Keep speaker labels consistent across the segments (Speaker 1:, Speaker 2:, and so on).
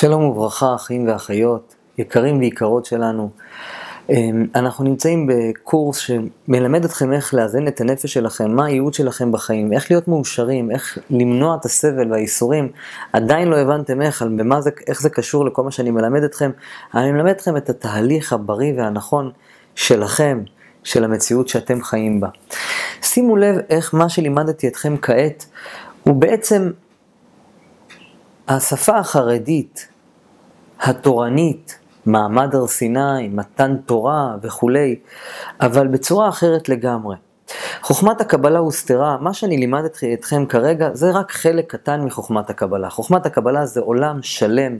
Speaker 1: שלום וברכה, אחים ואחיות, יקרים ויקרות שלנו. אמ, אנחנו נמצאים בקורס שמלמד אתכם איך לאזן את הנפש שלכם, מה הייעוד שלכם בחיים, איך להיות מאושרים, איך למנוע את הסבל והייסורים. עדיין לא הבנתם איך, במה זה, איך זה קשור לכל מה שאני מלמד אתכם. אני מלמד אתכם את התהליך הבריא והנכון שלכם, של המציאות שאתם חיים בה. שימו לב איך מה שלימדתי אתכם כעת הוא בעצם השפה החרדית, התורנית, מעמד הר סיני, מתן תורה וכולי, אבל בצורה אחרת לגמרי. חוכמת הקבלה הוסתרה, מה שאני לימד אתכם כרגע זה רק חלק קטן מחוכמת הקבלה. חוכמת הקבלה זה עולם שלם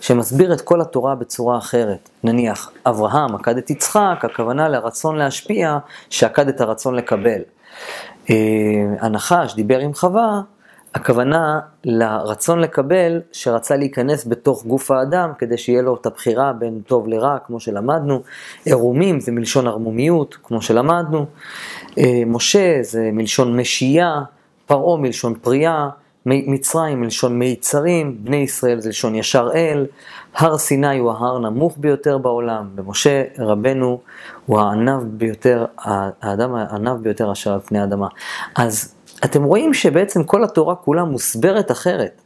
Speaker 1: שמסביר את כל התורה בצורה אחרת. נניח, אברהם עקד את יצחק, הכוונה לרצון להשפיע, שעקד את הרצון לקבל. אה, הנחש דיבר עם חווה, הכוונה לרצון לקבל שרצה להיכנס בתוך גוף האדם כדי שיהיה לו את הבחירה בין טוב לרע, כמו שלמדנו. עירומים זה מלשון ערמומיות, כמו שלמדנו. אה, משה זה מלשון משייה, פרעה מלשון פריאה, מצרים מלשון מיצרים, בני ישראל זה לשון ישר אל, הר סיני הוא ההר נמוך ביותר בעולם, ומשה רבנו הוא הענב ביותר, האדם הענב ביותר אשר על פני האדמה. אז אתם רואים שבעצם כל התורה כולה מוסברת אחרת.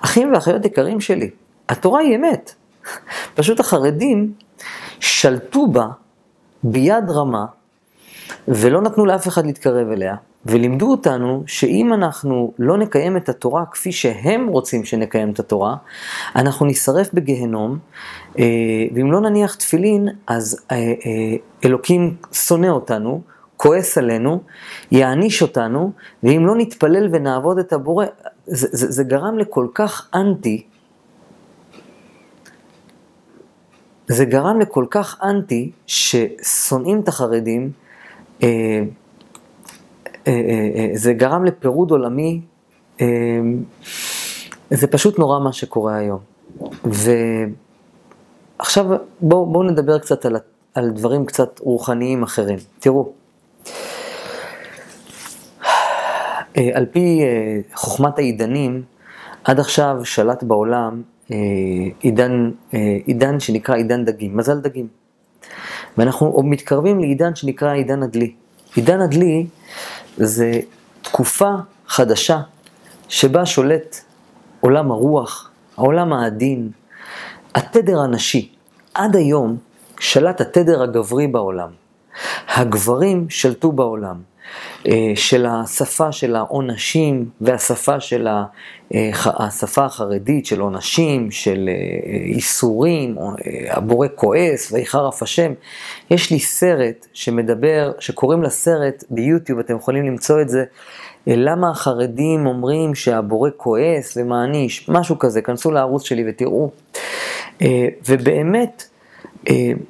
Speaker 1: אחים ואחיות יקרים שלי, התורה היא אמת. פשוט החרדים שלטו בה ביד רמה, ולא נתנו לאף אחד להתקרב אליה, ולימדו אותנו שאם אנחנו לא נקיים את התורה כפי שהם רוצים שנקיים את התורה, אנחנו נשרף בגיהנום, אה, ואם לא נניח תפילין, אז אה, אה, אלוקים שונא אותנו, כועס עלינו, יעניש אותנו, ואם לא נתפלל ונעבוד את הבורא, זה, זה, זה גרם לכל כך אנטי, זה גרם לכל כך אנטי, ששונאים את החרדים, זה גרם לפירוד עולמי, אה, זה פשוט נורא מה שקורה היום. ועכשיו בואו בוא נדבר קצת על, על דברים קצת רוחניים אחרים. תראו, אה, על פי אה, חוכמת העידנים, עד עכשיו שלט בעולם אה, עידן, עידן שנקרא עידן דגים, מזל דגים. ואנחנו מתקרבים לעידן שנקרא עידן הדלי. עידן הדלי זה תקופה חדשה שבה שולט עולם הרוח, העולם העדין, התדר הנשי. עד היום שלט התדר הגברי בעולם. הגברים שלטו בעולם. אה, של השפה של העונשים והשפה של אה, השפה החרדית של עונשים, של אה, איסורים, הבורא כועס ויחר אף השם. יש לי סרט שמדבר, שקוראים לסרט ביוטיוב, אתם יכולים למצוא את זה, למה החרדים אומרים שהבורא כועס ומעניש, משהו כזה, כנסו לערוץ שלי ותראו. ובאמת,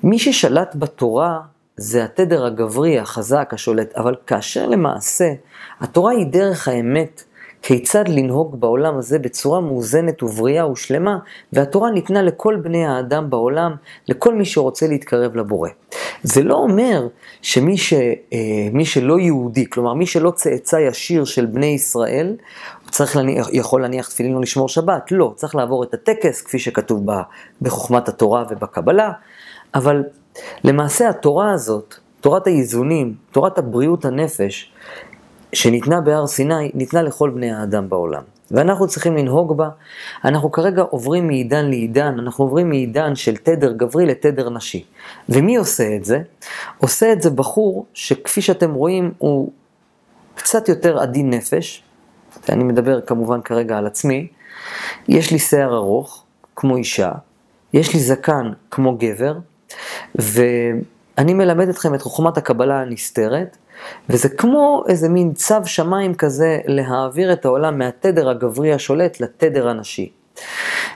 Speaker 1: מי ששלט בתורה זה התדר הגברי, החזק, השולט, אבל כאשר למעשה התורה היא דרך האמת, כיצד לנהוג בעולם הזה בצורה מאוזנת ובריאה ושלמה, והתורה ניתנה לכל בני האדם בעולם, לכל מי שרוצה להתקרב לבורא. זה לא אומר שמי ש, אה, מי שלא יהודי, כלומר מי שלא צאצא ישיר של בני ישראל, צריך להניח, יכול להניח תפילין או לשמור שבת, לא, צריך לעבור את הטקס כפי שכתוב בחוכמת התורה ובקבלה, אבל למעשה התורה הזאת, תורת האיזונים, תורת הבריאות הנפש, שניתנה בהר סיני, ניתנה לכל בני האדם בעולם. ואנחנו צריכים לנהוג בה. אנחנו כרגע עוברים מעידן לעידן, אנחנו עוברים מעידן של תדר גברי לתדר נשי. ומי עושה את זה? עושה את זה בחור שכפי שאתם רואים הוא קצת יותר עדין נפש, ואני מדבר כמובן כרגע על עצמי, יש לי שיער ארוך, כמו אישה, יש לי זקן כמו גבר, ואני מלמד אתכם את חוכמת הקבלה הנסתרת, וזה כמו איזה מין צו שמיים כזה להעביר את העולם מהתדר הגברי השולט לתדר הנשי.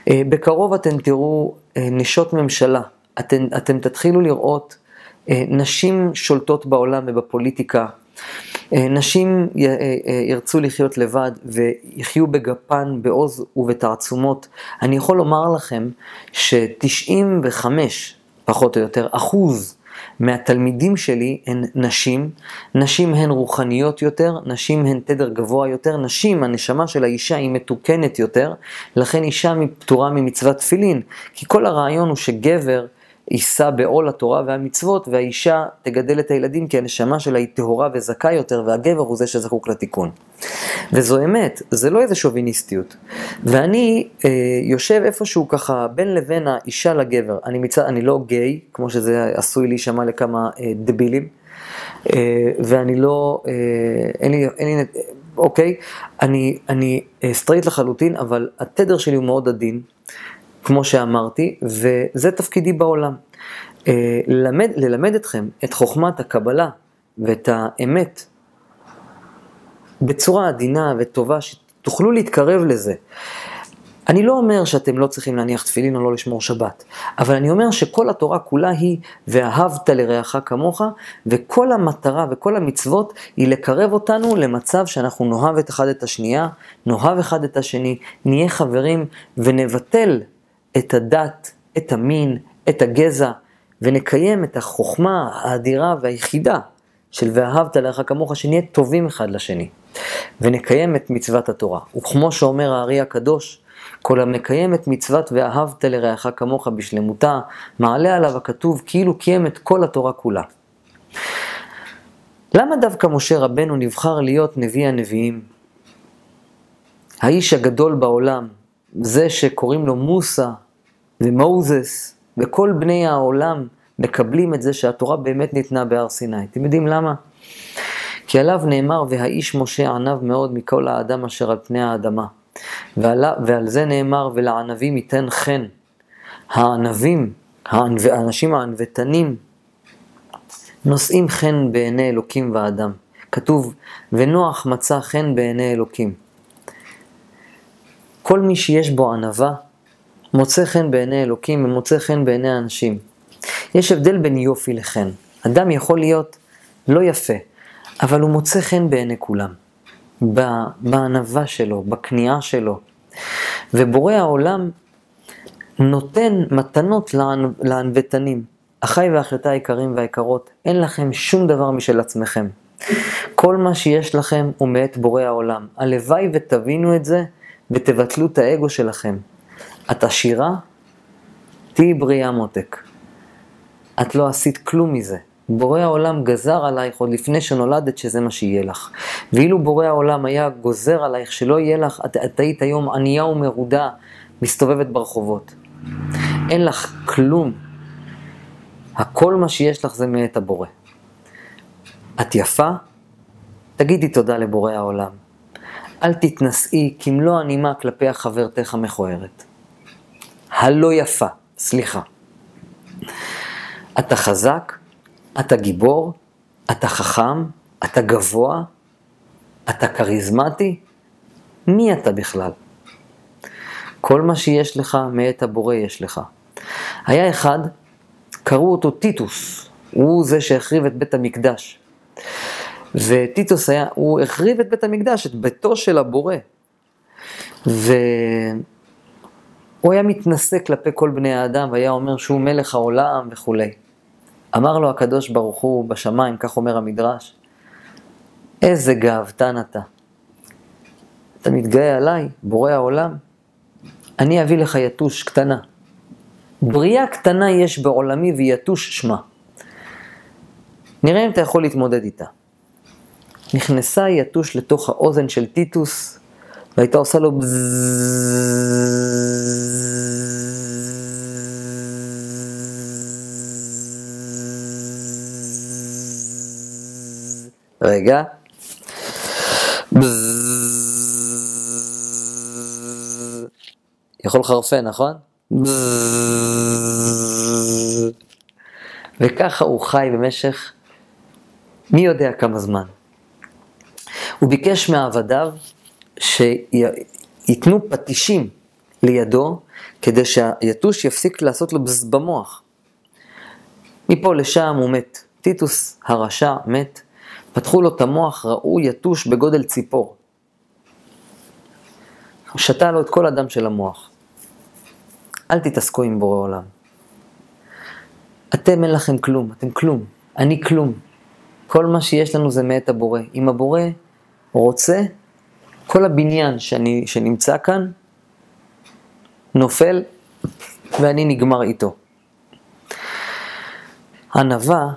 Speaker 1: אה, בקרוב אתם תראו אה, נשות ממשלה, אתם, אתם תתחילו לראות אה, נשים שולטות בעולם ובפוליטיקה. נשים ירצו לחיות לבד ויחיו בגפן, בעוז ובתעצומות. אני יכול לומר לכם ש-95 פחות או יותר, אחוז מהתלמידים שלי הן נשים, נשים הן רוחניות יותר, נשים הן תדר גבוה יותר, נשים, הנשמה של האישה היא מתוקנת יותר, לכן אישה פטורה ממצוות תפילין, כי כל הרעיון הוא שגבר יישא בעול התורה והמצוות, והאישה תגדל את הילדים כי הנשמה שלה היא טהורה וזכה יותר, והגבר הוא זה שזקוק לתיקון. וזו אמת, זה לא איזה שוביניסטיות. ואני אה, יושב איפשהו ככה בין לבין האישה לגבר. אני, מצד, אני לא גיי, כמו שזה עשוי להישמע לכמה אה, דבילים, אה, ואני לא, אה, אין לי, אין לי, אוקיי, אני, אני אה, סטרייט לחלוטין, אבל התדר שלי הוא מאוד עדין. כמו שאמרתי, וזה תפקידי בעולם. אה, ללמד, ללמד אתכם את חוכמת הקבלה ואת האמת בצורה עדינה וטובה, שתוכלו להתקרב לזה. אני לא אומר שאתם לא צריכים להניח תפילין או לא לשמור שבת, אבל אני אומר שכל התורה כולה היא ואהבת לרעך כמוך, וכל המטרה וכל המצוות היא לקרב אותנו למצב שאנחנו נאהב את אחד את השנייה, נאהב אחד את השני, נהיה חברים ונבטל את הדת, את המין, את הגזע, ונקיים את החוכמה האדירה והיחידה של ואהבת לך כמוך, שנהיה טובים אחד לשני, ונקיים את מצוות התורה. וכמו שאומר הארי הקדוש, כל המקיים את מצוות ואהבת לרעך כמוך בשלמותה, מעלה עליו הכתוב כאילו קיים את כל התורה כולה. למה דווקא משה רבנו נבחר להיות נביא הנביאים? האיש הגדול בעולם, זה שקוראים לו מוסא, ומוזס וכל בני העולם מקבלים את זה שהתורה באמת ניתנה בהר סיני. אתם יודעים למה? כי עליו נאמר, והאיש משה ענב מאוד מכל האדם אשר על פני האדמה. ועל, ועל זה נאמר, ולענבים ייתן חן. הענבים, האנשים הענוותנים, נושאים חן בעיני אלוקים ואדם. כתוב, ונוח מצא חן בעיני אלוקים. כל מי שיש בו ענווה, מוצא חן בעיני אלוקים ומוצא חן בעיני האנשים. יש הבדל בין יופי לחן. אדם יכול להיות לא יפה, אבל הוא מוצא חן בעיני כולם. בענווה שלו, בכניעה שלו. ובורא העולם נותן מתנות לענוותנים. אחיי ואחיותיי היקרים והיקרות, אין לכם שום דבר משל עצמכם. כל מה שיש לכם הוא מאת בורא העולם. הלוואי ותבינו את זה ותבטלו את האגו שלכם. את עשירה, תהיי בריאה מותק. את לא עשית כלום מזה. בורא העולם גזר עלייך עוד לפני שנולדת שזה מה שיהיה לך. ואילו בורא העולם היה גוזר עלייך שלא יהיה לך, את, את היית היום ענייה ומרודה, מסתובבת ברחובות. אין לך כלום. הכל מה שיש לך זה מאת הבורא. את יפה? תגידי תודה לבורא העולם. אל תתנשאי כמלוא הנימה כלפי החברתך המכוערת. הלא יפה, סליחה. אתה חזק, אתה גיבור, אתה חכם, אתה גבוה, אתה כריזמטי, מי אתה בכלל? כל מה שיש לך מאת הבורא יש לך. היה אחד, קראו אותו טיטוס, הוא זה שהחריב את בית המקדש. וטיטוס היה, הוא החריב את בית המקדש, את ביתו של הבורא. ו... הוא היה מתנשא כלפי כל בני האדם והיה אומר שהוא מלך העולם וכולי. אמר לו הקדוש ברוך הוא בשמיים, כך אומר המדרש, איזה גאוותן אתה. אתה מתגאה עליי, בורא העולם? אני אביא לך יתוש קטנה. בריאה קטנה יש בעולמי ויתוש שמה. נראה אם אתה יכול להתמודד איתה. נכנסה יתוש לתוך האוזן של טיטוס, והייתה עושה לו רגע. יכול לחרפן, נכון? וככה הוא חי במשך מי יודע כמה זמן. הוא ביקש מעבדיו שייתנו פטישים לידו, כדי שהיתוש יפסיק לעשות לו בז במוח. מפה לשם הוא מת. טיטוס הרשע מת, פתחו לו את המוח, ראו יתוש בגודל ציפור. הוא שתה לו את כל הדם של המוח. אל תתעסקו עם בורא עולם. אתם אין לכם כלום, אתם כלום, אני כלום. כל מה שיש לנו זה מאת הבורא. אם הבורא רוצה, כל הבניין שאני, שנמצא כאן נופל ואני נגמר איתו. ענווה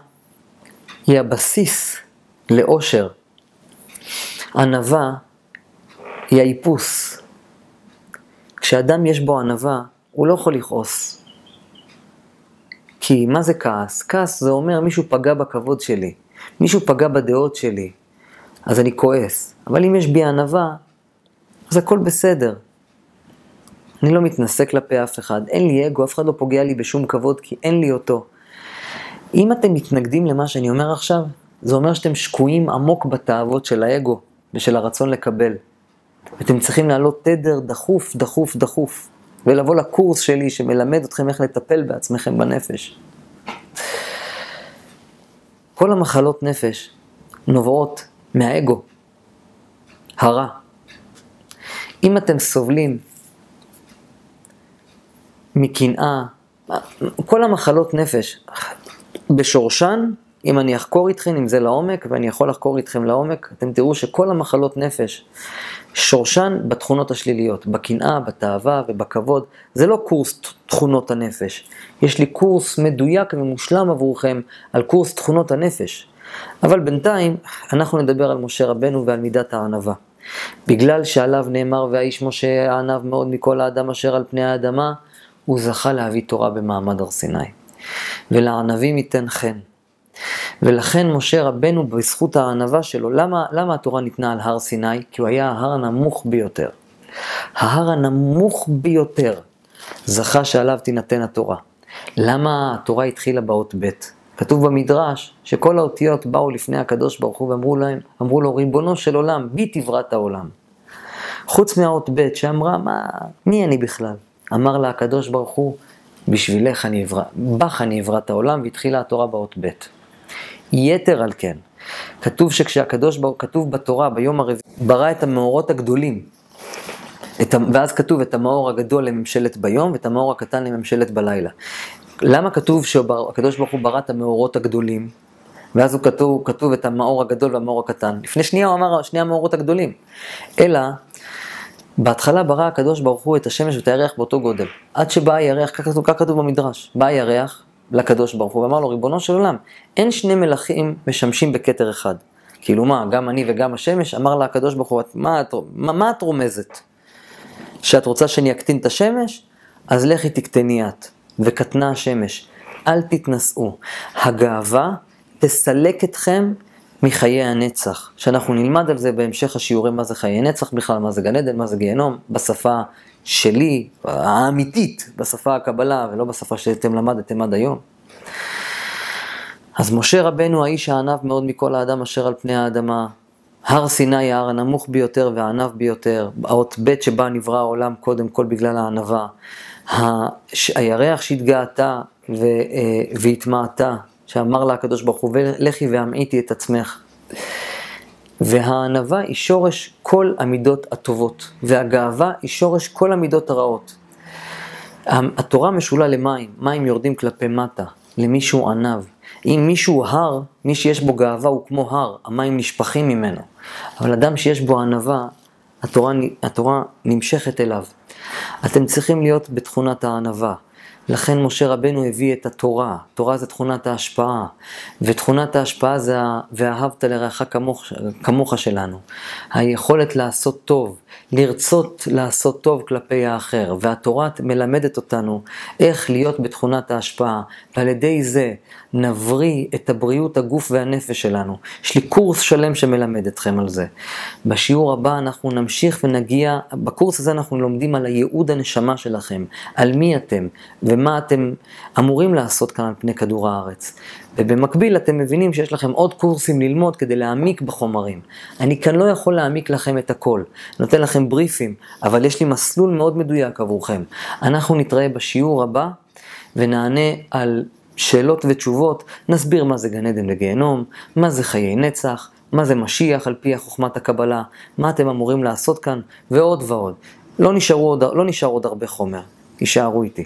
Speaker 1: היא הבסיס לאושר. ענווה היא האיפוס. כשאדם יש בו ענווה, הוא לא יכול לכעוס. כי מה זה כעס? כעס זה אומר מישהו פגע בכבוד שלי, מישהו פגע בדעות שלי, אז אני כועס. אבל אם יש בי ענווה, אז הכל בסדר. אני לא מתנשא כלפי אף אחד, אין לי אגו, אף אחד לא פוגע לי בשום כבוד כי אין לי אותו. אם אתם מתנגדים למה שאני אומר עכשיו, זה אומר שאתם שקועים עמוק בתאוות של האגו ושל הרצון לקבל. אתם צריכים לעלות תדר דחוף, דחוף, דחוף, ולבוא לקורס שלי שמלמד אתכם איך לטפל בעצמכם בנפש. כל המחלות נפש נובעות מהאגו, הרע. אם אתם סובלים מקנאה, כל המחלות נפש, בשורשן, אם אני אחקור איתכם עם זה לעומק, ואני יכול לחקור איתכם לעומק, אתם תראו שכל המחלות נפש, שורשן בתכונות השליליות, בקנאה, בתאווה ובכבוד. זה לא קורס תכונות הנפש. יש לי קורס מדויק ומושלם עבורכם על קורס תכונות הנפש. אבל בינתיים אנחנו נדבר על משה רבנו ועל מידת הענווה. בגלל שעליו נאמר והאיש משה הענב מאוד מכל האדם אשר על פני האדמה, הוא זכה להביא תורה במעמד הר סיני. ולענבים ייתן חן. ולכן משה רבנו בזכות הענווה שלו, למה, למה התורה ניתנה על הר סיני? כי הוא היה ההר הנמוך ביותר. ההר הנמוך ביותר זכה שעליו תינתן התורה. למה התורה התחילה באות ב'? כתוב במדרש שכל האותיות באו לפני הקדוש ברוך הוא ואמרו להם, אמרו לו, ריבונו של עולם, בי תברת העולם. חוץ מהאות ב' שאמרה, מה, מי אני בכלל? אמר לה הקדוש ברוך הוא, בשבילך אני אברא, בך אני אברא את העולם, והתחילה התורה באות ב'. יתר על כן, כתוב שכשהקדוש ברוך הוא, כתוב בתורה ביום הרביעי, ברא את המאורות הגדולים. את, ואז כתוב את המאור הגדול לממשלת ביום ואת המאור הקטן לממשלת בלילה. למה כתוב שהקדוש ברוך הוא ברא את המאורות הגדולים? ואז הוא כתוב, כתוב את המאור הגדול והמאור הקטן. לפני שנייה הוא אמר שני המאורות הגדולים. אלא, בהתחלה ברא הקדוש ברוך הוא את השמש ואת הירח באותו גודל. עד שבא הירח, כך כתוב, כך כתוב במדרש, בא הירח לקדוש ברוך הוא ואמר לו, ריבונו של עולם, אין שני מלכים משמשים בכתר אחד. כאילו מה, גם אני וגם השמש? אמר לה הקדוש ברוך הוא, מה, מה, מה את רומזת? שאת רוצה שאני אקטין את השמש? אז לכי תקטני את. וקטנה השמש. אל תתנשאו. הגאווה תסלק אתכם מחיי הנצח, שאנחנו נלמד על זה בהמשך השיעורים מה זה חיי נצח בכלל, מה זה גן עדן, מה זה גיהנום, בשפה שלי, האמיתית, בשפה הקבלה ולא בשפה שאתם למדתם עד היום. אז משה רבנו האיש הענב מאוד מכל האדם אשר על פני האדמה, הר סיני ההר הנמוך ביותר והענב ביותר, האות ב' שבה נברא העולם קודם כל בגלל הענווה, הירח שהתגאתה אה, והתמעטה, שאמר לה הקדוש ברוך הוא, לכי והמעיטי את עצמך. והענווה היא שורש כל המידות הטובות, והגאווה היא שורש כל המידות הרעות. התורה משולה למים, מים יורדים כלפי מטה, למישהו ענב. אם מישהו הר, מי שיש בו גאווה הוא כמו הר, המים נשפכים ממנו. אבל אדם שיש בו ענווה, התורה, התורה נמשכת אליו. אתם צריכים להיות בתכונת הענווה. לכן משה רבנו הביא את התורה, תורה זה תכונת ההשפעה, ותכונת ההשפעה זה ואהבת לרעך כמוך, כמוך שלנו. היכולת לעשות טוב, לרצות לעשות טוב כלפי האחר, והתורה מלמדת אותנו איך להיות בתכונת ההשפעה, ועל ידי זה נבריא את הבריאות הגוף והנפש שלנו. יש לי קורס שלם שמלמד אתכם על זה. בשיעור הבא אנחנו נמשיך ונגיע, בקורס הזה אנחנו לומדים על הייעוד הנשמה שלכם, על מי אתם ומה אתם אמורים לעשות כאן על פני כדור הארץ. ובמקביל אתם מבינים שיש לכם עוד קורסים ללמוד כדי להעמיק בחומרים. אני כאן לא יכול להעמיק לכם את הכל, נותן לכם בריפים, אבל יש לי מסלול מאוד מדויק עבורכם. אנחנו נתראה בשיעור הבא ונענה על שאלות ותשובות, נסביר מה זה גן עדן וגיהנום, מה זה חיי נצח, מה זה משיח על פי חוכמת הקבלה, מה אתם אמורים לעשות כאן, ועוד ועוד. לא, נשארו עוד, לא נשאר עוד הרבה חומר, תישארו איתי.